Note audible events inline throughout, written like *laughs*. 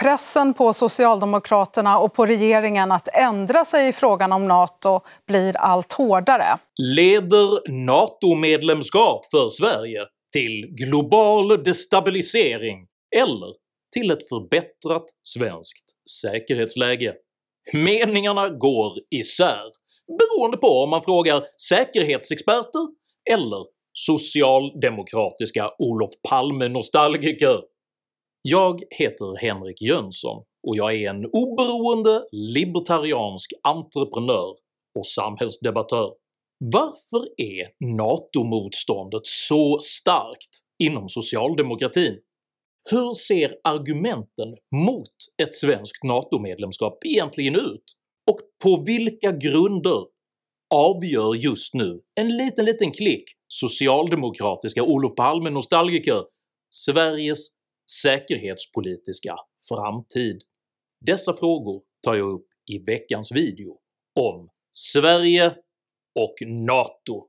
Pressen på Socialdemokraterna och på regeringen att ändra sig i frågan om Nato blir allt hårdare. Leder NATO-medlemskap för Sverige till global destabilisering eller till ett förbättrat svenskt säkerhetsläge? Meningarna går isär beroende på om man frågar säkerhetsexperter eller socialdemokratiska Olof Palme-nostalgiker. Jag heter Henrik Jönsson och jag är en oberoende libertariansk entreprenör och samhällsdebattör. Varför är NATO-motståndet så starkt inom socialdemokratin? Hur ser argumenten mot ett svenskt NATO-medlemskap egentligen ut? Och på vilka grunder avgör just nu en liten liten klick socialdemokratiska Olof Palme-nostalgiker Sveriges säkerhetspolitiska framtid? Dessa frågor tar jag upp i veckans video om Sverige och NATO.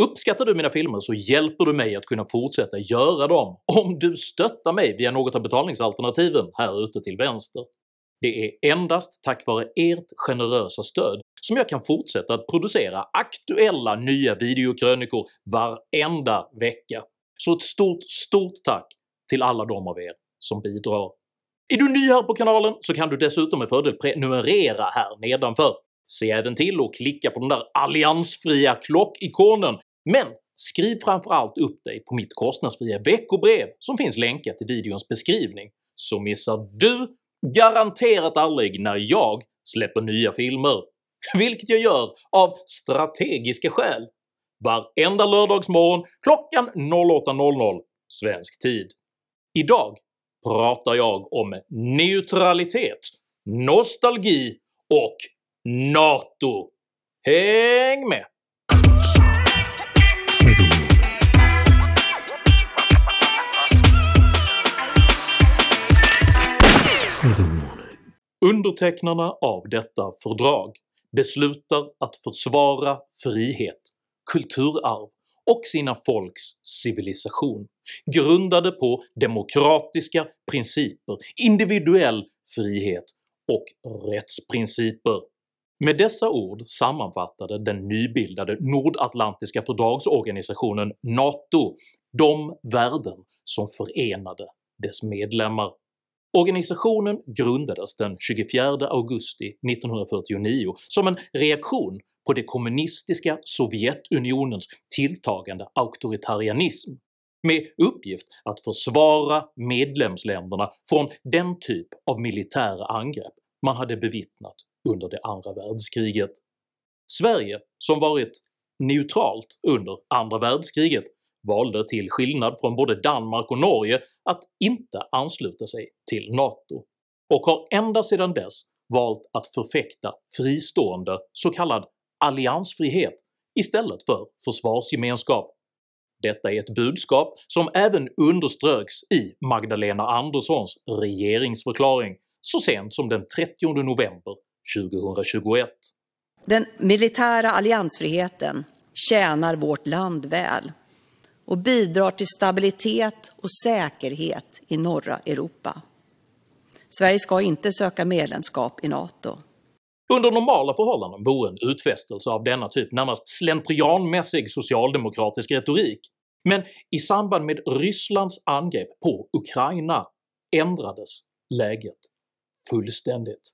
Uppskattar du mina filmer så hjälper du mig att kunna fortsätta göra dem om du stöttar mig via något av betalningsalternativen här ute till vänster. Det är endast tack vare ert generösa stöd som jag kan fortsätta att producera aktuella nya videokrönikor varenda vecka, så ett stort STORT tack till alla de av er som bidrar. Är du ny här på kanalen så kan du dessutom med fördel prenumerera här nedanför. Se även till att klicka på den där alliansfria klockikonen, men skriv framförallt upp dig på mitt kostnadsfria veckobrev som finns länkat i videons beskrivning, så missar du garanterat aldrig när jag släpper nya filmer, *laughs* vilket jag gör av strategiska skäl varenda lördagsmorgon klockan 08.00 svensk tid. Idag pratar jag om neutralitet, nostalgi och NATO. Häng med! Undertecknarna av detta fördrag beslutar att försvara frihet, kulturarv och sina folks civilisation, grundade på demokratiska principer, individuell frihet och rättsprinciper. Med dessa ord sammanfattade den nybildade Nordatlantiska fördragsorganisationen NATO de värden som förenade dess medlemmar. Organisationen grundades den 24 augusti 1949 som en reaktion på det kommunistiska Sovjetunionens tilltagande auktoritarianism med uppgift att försvara medlemsländerna från den typ av militära angrepp man hade bevittnat under det andra världskriget. Sverige, som varit neutralt under andra världskriget, valde till skillnad från både Danmark och Norge att inte ansluta sig till NATO, och har ända sedan dess valt att förfäkta fristående så kallad alliansfrihet istället för försvarsgemenskap. Detta är ett budskap som även underströks i Magdalena Anderssons regeringsförklaring så sent som den 30 november 2021. Den militära alliansfriheten tjänar vårt land väl och bidrar till stabilitet och säkerhet i norra Europa. Sverige ska inte söka medlemskap i NATO. Under normala förhållanden vore en utfästelse av denna typ närmast slentrianmässig socialdemokratisk retorik, men i samband med Rysslands angrepp på Ukraina ändrades läget fullständigt.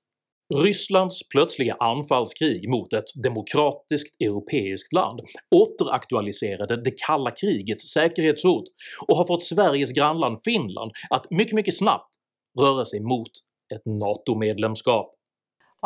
Rysslands plötsliga anfallskrig mot ett demokratiskt europeiskt land återaktualiserade det kalla krigets säkerhetshot och har fått Sveriges grannland Finland att mycket mycket snabbt röra sig mot ett NATO-medlemskap.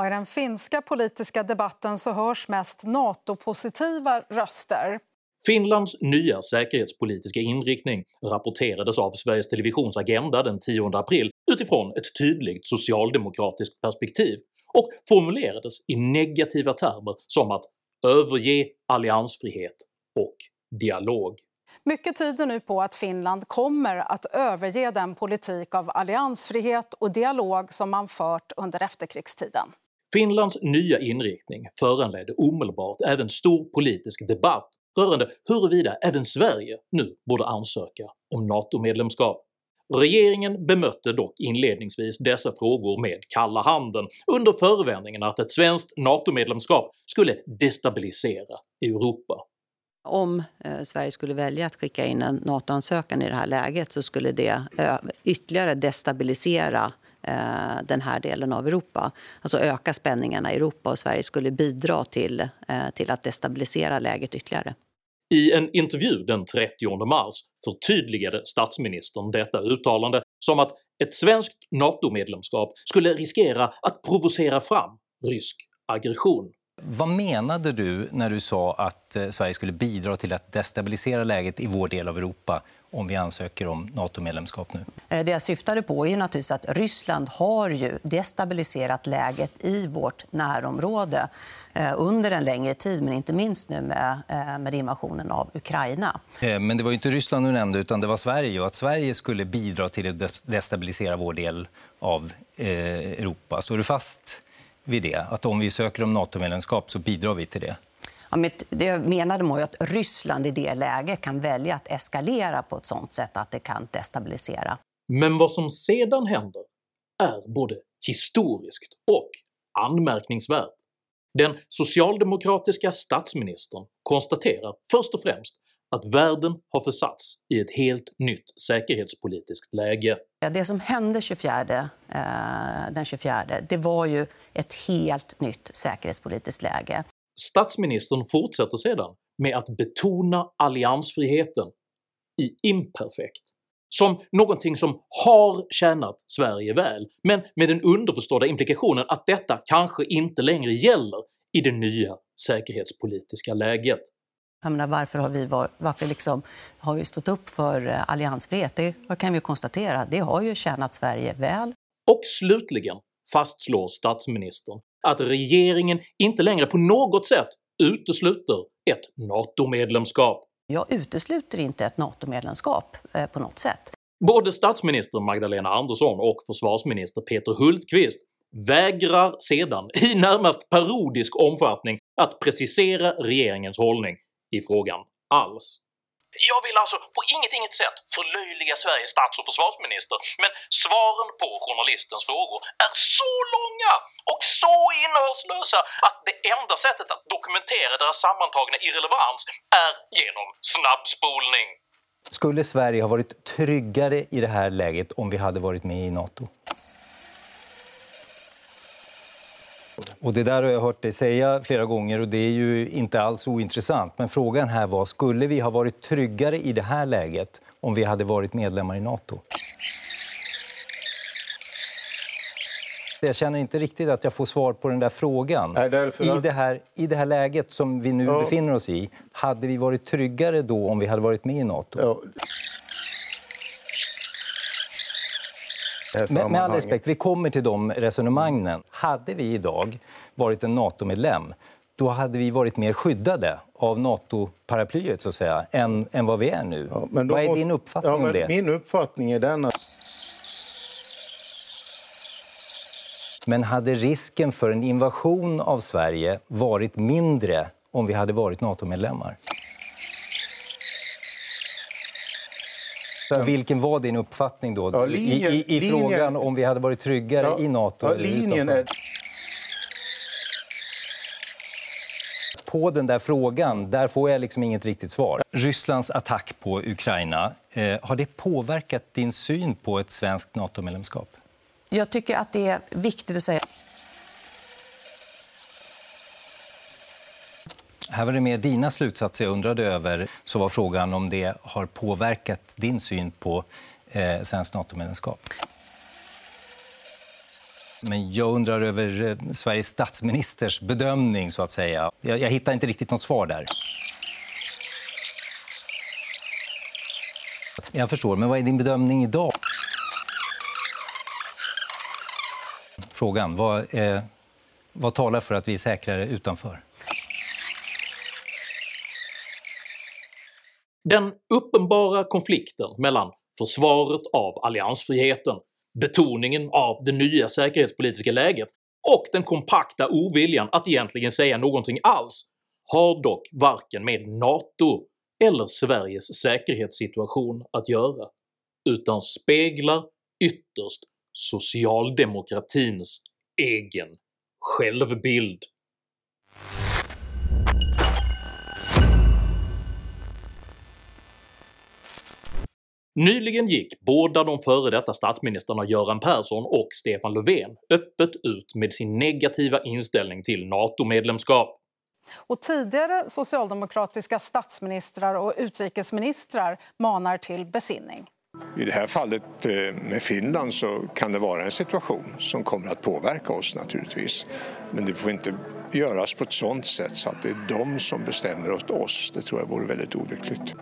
I den finska politiska debatten så hörs mest NATO-positiva röster. Finlands nya säkerhetspolitiska inriktning rapporterades av Sveriges Televisions Agenda den 10 april utifrån ett tydligt socialdemokratiskt perspektiv och formulerades i negativa termer som att “överge alliansfrihet” och “dialog”. Mycket tyder nu på att Finland kommer att överge den politik av alliansfrihet och dialog som man fört under efterkrigstiden. Finlands nya inriktning föranledde omedelbart även stor politisk debatt rörande huruvida även Sverige nu borde ansöka om NATO-medlemskap. Regeringen bemötte dock inledningsvis dessa frågor med kalla handen under förevändningen att ett svenskt NATO-medlemskap skulle destabilisera Europa. Om eh, Sverige skulle välja att skicka in en NATO-ansökan i det här läget så skulle det eh, ytterligare destabilisera eh, den här delen av Europa. Alltså öka spänningarna i Europa och Sverige skulle bidra till, eh, till att destabilisera läget ytterligare. I en intervju den 30 mars förtydligade statsministern detta uttalande som att ett svenskt NATO-medlemskap skulle riskera att provocera fram rysk aggression. Vad menade du när du sa att eh, Sverige skulle bidra till att destabilisera läget i vår del av Europa om vi ansöker om NATO-medlemskap nu? Eh, det jag syftade på är naturligtvis att Ryssland har ju destabiliserat läget i vårt närområde eh, under en längre tid, men inte minst nu med, med invasionen av Ukraina. Men det var inte Ryssland du nämnde, utan det var Sverige. Och att Sverige skulle bidra till att destabilisera vår del av Europa. Står du fast vid det? Att om vi söker om NATO-medlemskap så bidrar vi till det? Ja, men det jag menade var att Ryssland i det läget kan välja att eskalera på ett sånt sätt att det kan destabilisera. Men vad som sedan händer är både historiskt och anmärkningsvärt. Den socialdemokratiska statsministern konstaterar först och främst att världen har försatts i ett helt nytt säkerhetspolitiskt läge. Det som hände 24, eh, den 24 det var ju ett helt nytt säkerhetspolitiskt läge. Statsministern fortsätter sedan med att betona alliansfriheten i imperfekt som någonting som har tjänat Sverige väl, men med den underförstådda implikationen att detta kanske inte längre gäller i det nya säkerhetspolitiska läget. Jag menar, varför har vi, var, varför liksom har vi stått upp för eh, alliansfrihet? Det kan vi konstatera. Det har ju tjänat Sverige väl. Och slutligen fastslår statsministern att regeringen inte längre på något sätt utesluter ett NATO-medlemskap. Jag utesluter inte ett NATO-medlemskap eh, på något sätt. Både statsminister Magdalena Andersson och försvarsminister Peter Hultqvist vägrar sedan i närmast parodisk omfattning att precisera regeringens hållning i frågan alls. Jag vill alltså på inget, inget sätt förlöjliga Sveriges stats och försvarsminister, men svaren på journalistens frågor är så långa och så innehållslösa att det enda sättet att dokumentera deras sammantagna irrelevans är genom snabbspolning. Skulle Sverige ha varit tryggare i det här läget om vi hade varit med i NATO? Och det där har jag hört dig säga flera gånger och det är ju inte alls ointressant. Men frågan här var, skulle vi ha varit tryggare i det här läget om vi hade varit medlemmar i Nato? Jag känner inte riktigt att jag får svar på den där frågan. Nej, I, det här, I det här läget som vi nu ja. befinner oss i, hade vi varit tryggare då om vi hade varit med i Nato? Ja. Med, med all respekt, vi kommer till de resonemangen. Hade vi idag varit en NATO-medlem då hade vi varit mer skyddade av NATO-paraplyet så att säga, än, än vad vi är nu. Ja, vad är måste, din uppfattning ja, om det? Min uppfattning är denna. Men hade risken för en invasion av Sverige varit mindre om vi hade varit NATO-medlemmar? Och vilken var din uppfattning då ja, linjen, i, i, i linjen, frågan om vi hade varit tryggare ja, i Nato? Ja, linjen är... På den där frågan där får jag liksom inget riktigt svar. Rysslands attack på Ukraina, eh, har det påverkat din syn på ett svenskt NATO-medlemskap? Jag tycker att det är viktigt att säga Här var det mer dina slutsatser jag undrade över. Så var frågan om det har påverkat din syn på eh, svenskt NATO-medlemskap. Men jag undrar över eh, Sveriges statsministers bedömning. så att säga. Jag, jag hittar inte riktigt något svar där. Jag förstår, men vad är din bedömning idag? Frågan, vad, eh, vad talar för att vi är säkrare utanför? Den uppenbara konflikten mellan försvaret av alliansfriheten, betoningen av det nya säkerhetspolitiska läget och den kompakta oviljan att egentligen säga någonting alls har dock varken med NATO eller Sveriges säkerhetssituation att göra. utan speglar ytterst socialdemokratins egen självbild. Nyligen gick båda de före detta statsministrarna Göran Persson och Stefan Löfven öppet ut med sin negativa inställning till NATO-medlemskap. Och tidigare socialdemokratiska statsministrar och utrikesministrar manar till besinning. I det här fallet eh, med Finland så kan det vara en situation som kommer att påverka oss naturligtvis. Men det får inte göras på ett sådant sätt så att det är de som bestämmer åt oss. Det tror jag vore väldigt olyckligt.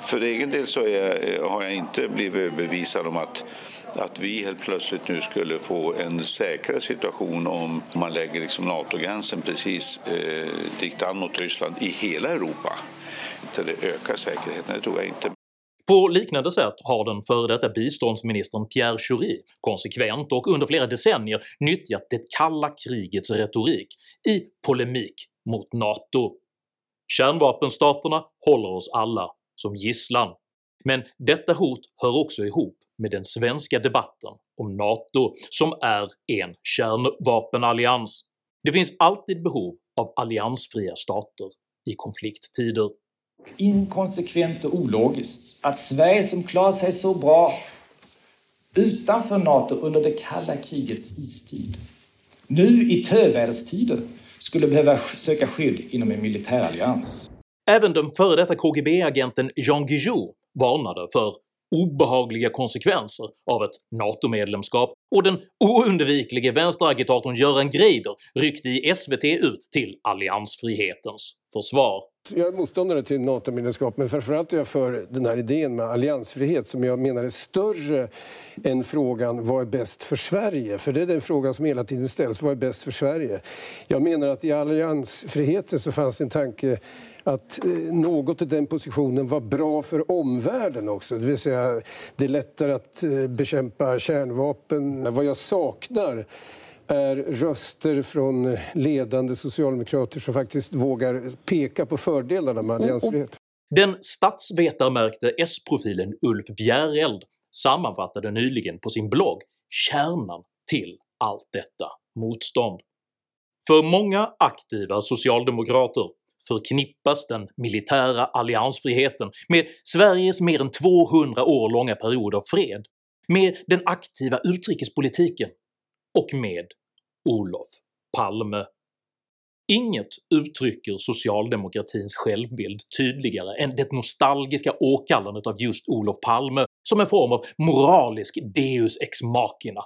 För egen del så jag, eh, har jag inte blivit bevisad om att, att vi helt plötsligt nu skulle få en säkrare situation om man lägger liksom NATO-gränsen precis eh, dikt an mot Ryssland i hela Europa. Det ökar säkerheten, det tror jag inte. På liknande sätt har den före detta biståndsministern Pierre Schori konsekvent och under flera decennier nyttjat det kalla krigets retorik i polemik mot NATO. Kärnvapenstaterna håller oss alla som gisslan, men detta hot hör också ihop med den svenska debatten om NATO som är en kärnvapenallians. Det finns alltid behov av alliansfria stater i konflikttider. Inkonsekvent och ologiskt att Sverige som klarar sig så bra utanför NATO under det kalla krigets istid nu i töväderstider skulle behöva söka skydd inom en militärallians. Även den före detta KGB-agenten Jean Guillou varnade för obehagliga konsekvenser av ett NATO-medlemskap och den oundviklige vänsteragitatorn Göran Greider ryckte i SVT ut till alliansfrihetens försvar. Jag är motståndare till NATO-medlemskap men framförallt är jag för den här idén med alliansfrihet som jag menar är större än frågan vad är bäst för Sverige? För det är den frågan som hela tiden ställs, vad är bäst för Sverige? Jag menar att i alliansfriheten så fanns en tanke att eh, något i den positionen var bra för omvärlden också. Det vill säga, det är lättare att eh, bekämpa kärnvapen. Vad jag saknar är röster från ledande socialdemokrater som faktiskt vågar peka på fördelarna med alliansfrihet. Den statsvetarmärkte S-profilen Ulf Bjäreld sammanfattade nyligen på sin blogg kärnan till allt detta motstånd. För många aktiva socialdemokrater förknippas den militära alliansfriheten med Sveriges mer än 200 år långa period av fred, med den aktiva utrikespolitiken och med Olof Palme. Inget uttrycker socialdemokratins självbild tydligare än det nostalgiska åkallandet av just Olof Palme som en form av moralisk deus ex machina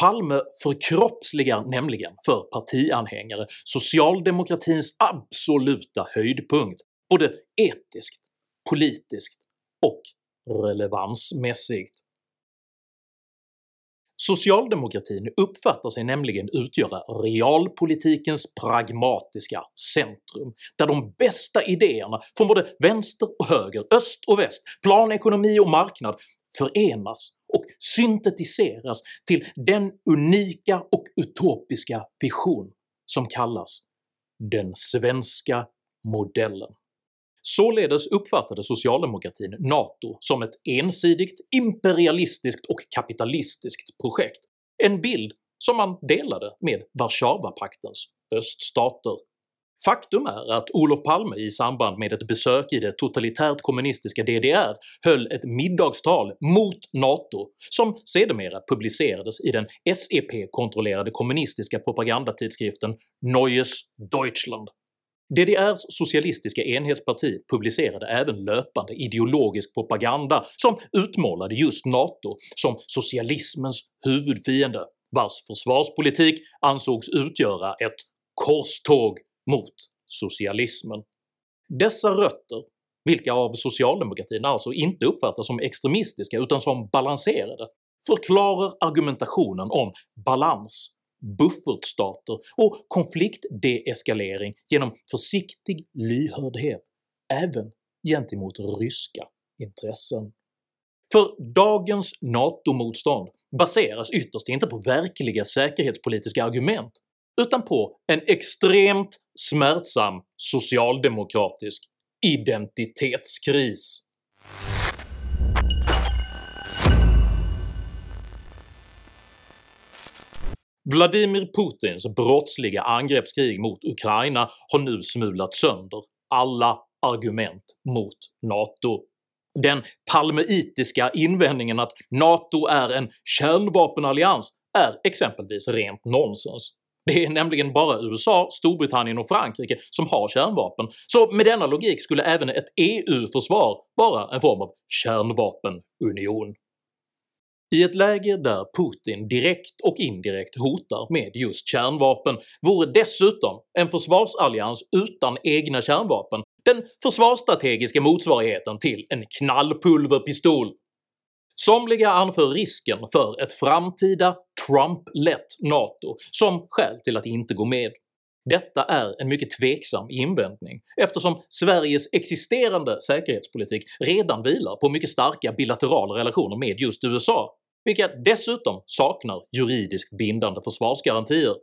Palme förkroppsligar nämligen för partianhängare socialdemokratins absoluta höjdpunkt både etiskt, politiskt och relevansmässigt. Socialdemokratin uppfattar sig nämligen utgöra realpolitikens pragmatiska centrum, där de bästa idéerna från både vänster och höger, öst och väst, planekonomi och marknad förenas och syntetiseras till den unika och utopiska vision som kallas “den svenska modellen”. Således uppfattade socialdemokratin NATO som ett ensidigt, imperialistiskt och kapitalistiskt projekt, en bild som man delade med Warszawapaktens öststater. Faktum är att Olof Palme i samband med ett besök i det totalitärt kommunistiska DDR höll ett middagstal mot NATO som sedermera publicerades i den SEP-kontrollerade kommunistiska propagandatidskriften Neues Deutschland. DDRs socialistiska enhetsparti publicerade även löpande ideologisk propaganda som utmålade just NATO som socialismens huvudfiende, vars försvarspolitik ansågs utgöra ett korståg mot socialismen. Dessa rötter, vilka av socialdemokratin alltså inte uppfattas som extremistiska utan som balanserade, förklarar argumentationen om balans, buffertstater och konfliktdeeskalering genom försiktig lyhördhet även gentemot ryska intressen. För dagens NATO-motstånd baseras ytterst inte på verkliga säkerhetspolitiska argument utan på en extremt smärtsam socialdemokratisk identitetskris. Vladimir Putins brottsliga angreppskrig mot Ukraina har nu smulat sönder alla argument mot NATO. Den palmeitiska invändningen att NATO är en kärnvapenallians är exempelvis rent nonsens. Det är nämligen bara USA, Storbritannien och Frankrike som har kärnvapen, så med denna logik skulle även ett EU-försvar vara en form av kärnvapenunion. I ett läge där Putin direkt och indirekt hotar med just kärnvapen vore dessutom en försvarsallians utan egna kärnvapen den försvarsstrategiska motsvarigheten till en knallpulverpistol. Somliga anför risken för ett framtida Trump-lett NATO som skäl till att inte gå med. Detta är en mycket tveksam invändning eftersom Sveriges existerande säkerhetspolitik redan vilar på mycket starka bilaterala relationer med just USA, vilka dessutom saknar juridiskt bindande försvarsgarantier.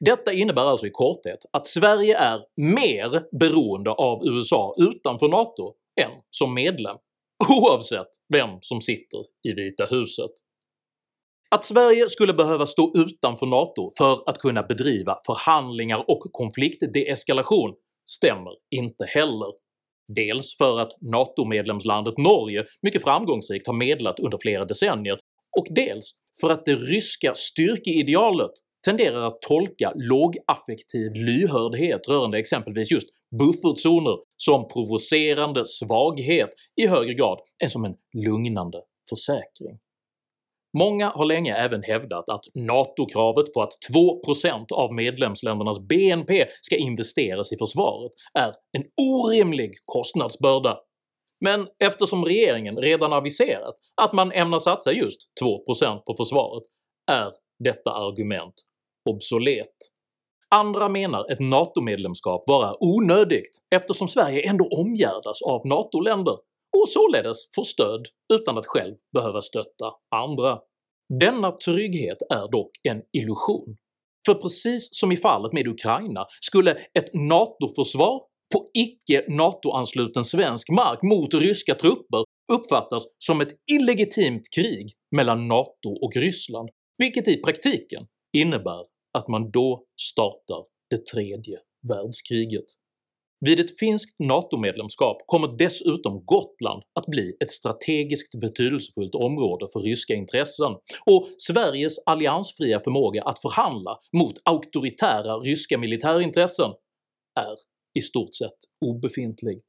Detta innebär alltså i korthet att Sverige är mer beroende av USA utanför NATO än som medlem, oavsett vem som sitter i Vita huset. Att Sverige skulle behöva stå utanför NATO för att kunna bedriva förhandlingar och konfliktdeeskalation stämmer inte heller. Dels för att NATO-medlemslandet Norge mycket framgångsrikt har medlat under flera decennier, och dels för att det ryska styrkeidealet tenderar att tolka lågaffektiv lyhördhet rörande exempelvis just buffertzoner som provocerande svaghet i högre grad än som en lugnande försäkring. Många har länge även hävdat att NATO-kravet på att 2% av medlemsländernas BNP ska investeras i försvaret är en orimlig kostnadsbörda, men eftersom regeringen redan aviserat att man ämnar satsa just 2% på försvaret är detta argument obsolet. Andra menar ett NATO-medlemskap vara onödigt eftersom Sverige ändå omgärdas av NATO-länder och således får stöd utan att själv behöva stötta andra. Denna trygghet är dock en illusion, för precis som i fallet med Ukraina skulle ett NATO-försvar på icke-NATO-ansluten svensk mark mot ryska trupper uppfattas som ett illegitimt krig mellan NATO och Ryssland, vilket i praktiken innebär att man då startar det tredje världskriget. Vid ett finskt NATO-medlemskap kommer dessutom Gotland att bli ett strategiskt betydelsefullt område för ryska intressen, och Sveriges alliansfria förmåga att förhandla mot auktoritära ryska militärintressen är i stort sett obefintlig.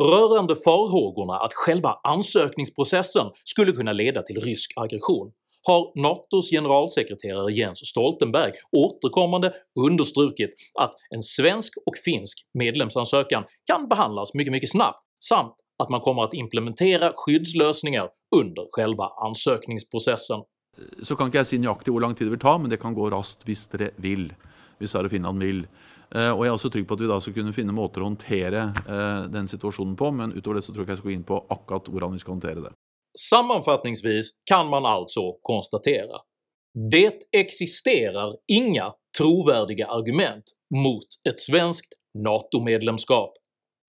Rörande farhågorna att själva ansökningsprocessen skulle kunna leda till rysk aggression har NATOs generalsekreterare Jens Stoltenberg återkommande understrukit att en svensk och finsk medlemsansökan kan behandlas mycket mycket snabbt samt att man kommer att implementera skyddslösningar under själva ansökningsprocessen. Så kan inte jag säga nøyaktig hur lång tid det vill ta, men det kan gå raskt om dere vill. Om Sverige och Finland vill. Eh, och jag är också trygg på att vi då ska kunna finna måter att hantera eh, den situationen på, men utöver det så tror jag att jag ska gå in på akkurat hur vi ska hantera det. Sammanfattningsvis kan man alltså konstatera det existerar inga trovärdiga argument mot ett svenskt NATO-medlemskap.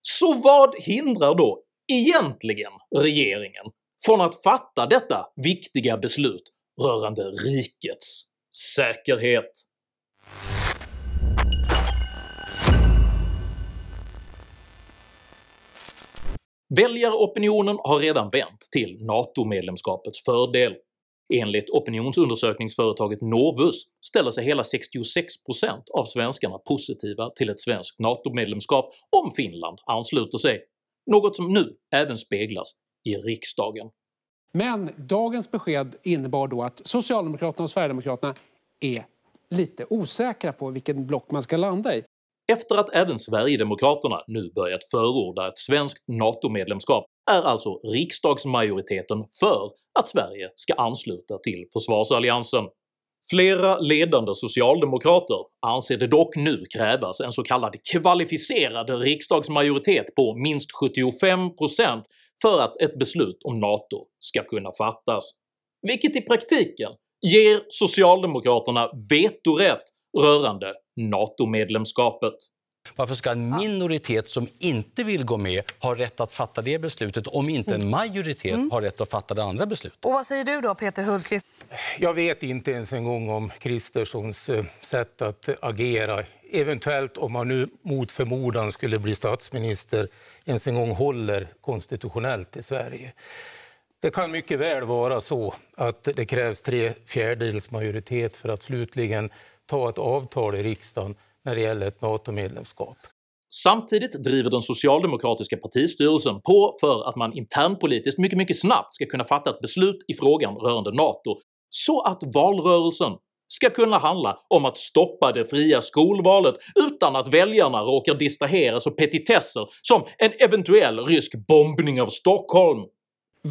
Så vad hindrar då egentligen regeringen från att fatta detta viktiga beslut rörande rikets säkerhet? Väljaropinionen har redan vänt till NATO-medlemskapets fördel. Enligt opinionsundersökningsföretaget Novus ställer sig hela 66% av svenskarna positiva till ett svenskt NATO-medlemskap om Finland ansluter sig, något som nu även speglas i riksdagen. Men dagens besked innebar då att Socialdemokraterna och Sverigedemokraterna är lite osäkra på vilken block man ska landa i. Efter att även Sverigedemokraterna nu börjat förorda ett svenskt NATO-medlemskap är alltså riksdagsmajoriteten för att Sverige ska ansluta till försvarsalliansen. Flera ledande socialdemokrater anser det dock nu krävas en så kallad kvalificerad riksdagsmajoritet på minst 75% för att ett beslut om NATO ska kunna fattas, vilket i praktiken ger socialdemokraterna vetorätt rörande NATO-medlemskapet. Varför ska en minoritet som inte vill gå med ha rätt att fatta det beslutet om inte en majoritet mm. har rätt att fatta det andra beslutet? Och vad säger du då, Peter Hultqvist? Jag vet inte ens en gång om Kristerssons eh, sätt att agera eventuellt om man nu mot förmodan skulle bli statsminister ens en gång håller konstitutionellt i Sverige. Det kan mycket väl vara så att det krävs tre fjärdedels majoritet för att slutligen ta ett avtal i riksdagen när det gäller ett NATO-medlemskap. Samtidigt driver den socialdemokratiska partistyrelsen på för att man internpolitiskt mycket, mycket snabbt ska kunna fatta ett beslut i frågan rörande NATO, så att valrörelsen ska kunna handla om att stoppa det fria skolvalet utan att väljarna råkar distraheras av petitesser som en eventuell rysk bombning av Stockholm.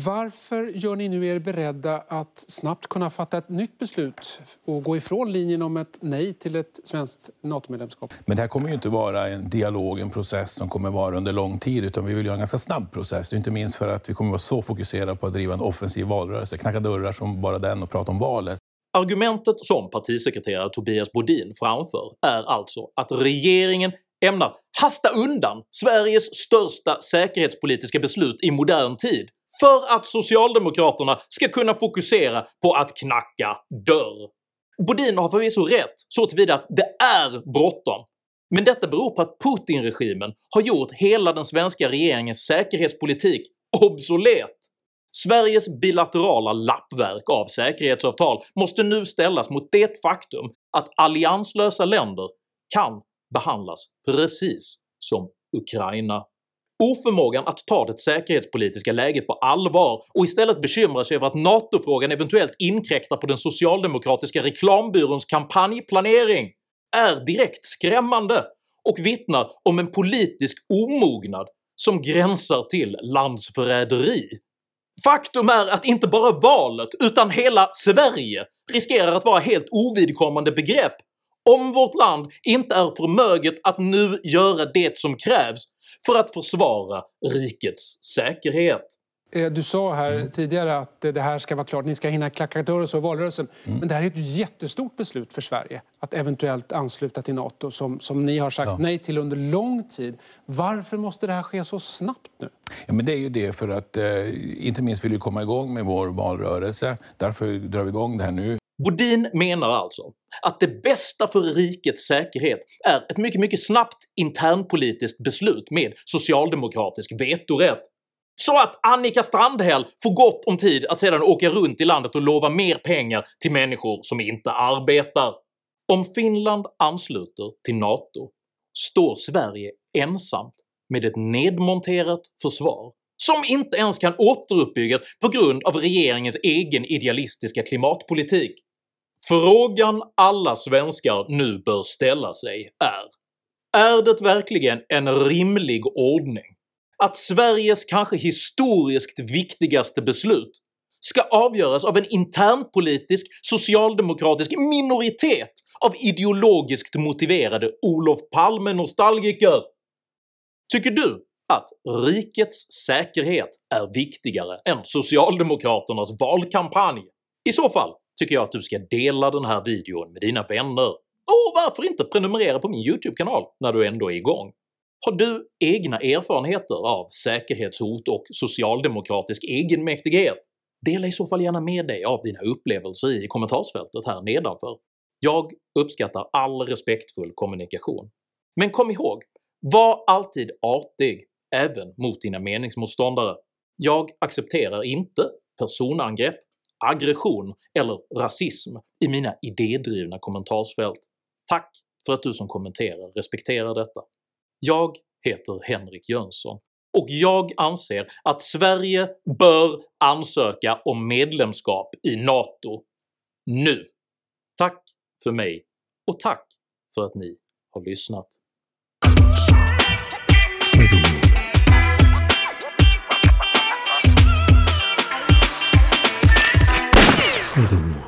Varför gör ni nu er beredda att snabbt kunna fatta ett nytt beslut och gå ifrån linjen om ett nej till ett svenskt NATO-medlemskap? Men det här kommer ju inte vara en dialog, en process som kommer vara under lång tid, utan vi vill göra en ganska snabb process. Inte minst för att vi kommer vara så fokuserade på att driva en offensiv valrörelse, knacka dörrar som bara den och prata om valet. Argumentet som partisekreterare Tobias Bodin framför är alltså att regeringen ämnar hasta undan Sveriges största säkerhetspolitiska beslut i modern tid för att socialdemokraterna ska kunna fokusera på att knacka dörr. Bodin har förvisso rätt så tillvida att det är bråttom, men detta beror på att Putin-regimen har gjort hela den svenska regeringens säkerhetspolitik obsolet. Sveriges bilaterala lappverk av säkerhetsavtal måste nu ställas mot det faktum att allianslösa länder kan behandlas precis som Ukraina. Oförmågan att ta det säkerhetspolitiska läget på allvar och istället bekymra sig över att NATO-frågan eventuellt inkräktar på den socialdemokratiska reklambyråns kampanjplanering är direkt skrämmande och vittnar om en politisk omognad som gränsar till landsförräderi. Faktum är att inte bara valet utan hela Sverige riskerar att vara helt ovidkommande begrepp om vårt land inte är förmöget att nu göra det som krävs för att försvara rikets säkerhet. Eh, du sa här mm. tidigare att det här ska vara klart, ni ska hinna klacka dörr och valrörelsen. Mm. Men det här är ett jättestort beslut för Sverige att eventuellt ansluta till NATO som, som ni har sagt ja. nej till under lång tid. Varför måste det här ske så snabbt nu? Ja, men det är ju det för att eh, inte minst vill vi komma igång med vår valrörelse. Därför drar vi igång det här nu. Bodin menar alltså att det bästa för rikets säkerhet är ett mycket, mycket snabbt internpolitiskt beslut med socialdemokratisk vetorätt så att Annika Strandhäll får gott om tid att sedan åka runt i landet och lova mer pengar till människor som inte arbetar. Om Finland ansluter till NATO står Sverige ensamt med ett nedmonterat försvar som inte ens kan återuppbyggas på grund av regeringens egen idealistiska klimatpolitik. Frågan alla svenskar nu bör ställa sig är “Är det verkligen en rimlig ordning att Sveriges kanske historiskt viktigaste beslut ska avgöras av en internpolitisk socialdemokratisk minoritet av ideologiskt motiverade Olof Palme-nostalgiker? Tycker du att rikets säkerhet är viktigare än socialdemokraternas valkampanj? I så fall tycker jag att du ska dela den här videon med dina vänner, och varför inte prenumerera på min YouTube-kanal när du ändå är igång? Har du egna erfarenheter av säkerhetshot och socialdemokratisk egenmäktighet? Dela i så fall gärna med dig av dina upplevelser i kommentarsfältet här nedanför. Jag uppskattar all respektfull kommunikation. Men kom ihåg, var alltid artig även mot dina meningsmotståndare. Jag accepterar inte personangrepp, aggression eller rasism i mina idédrivna kommentarsfält. Tack för att du som kommenterar respekterar detta. Jag heter Henrik Jönsson och jag anser att Sverige bör ansöka om medlemskap i NATO nu. Tack för mig och tack för att ni har lyssnat. Furthermore,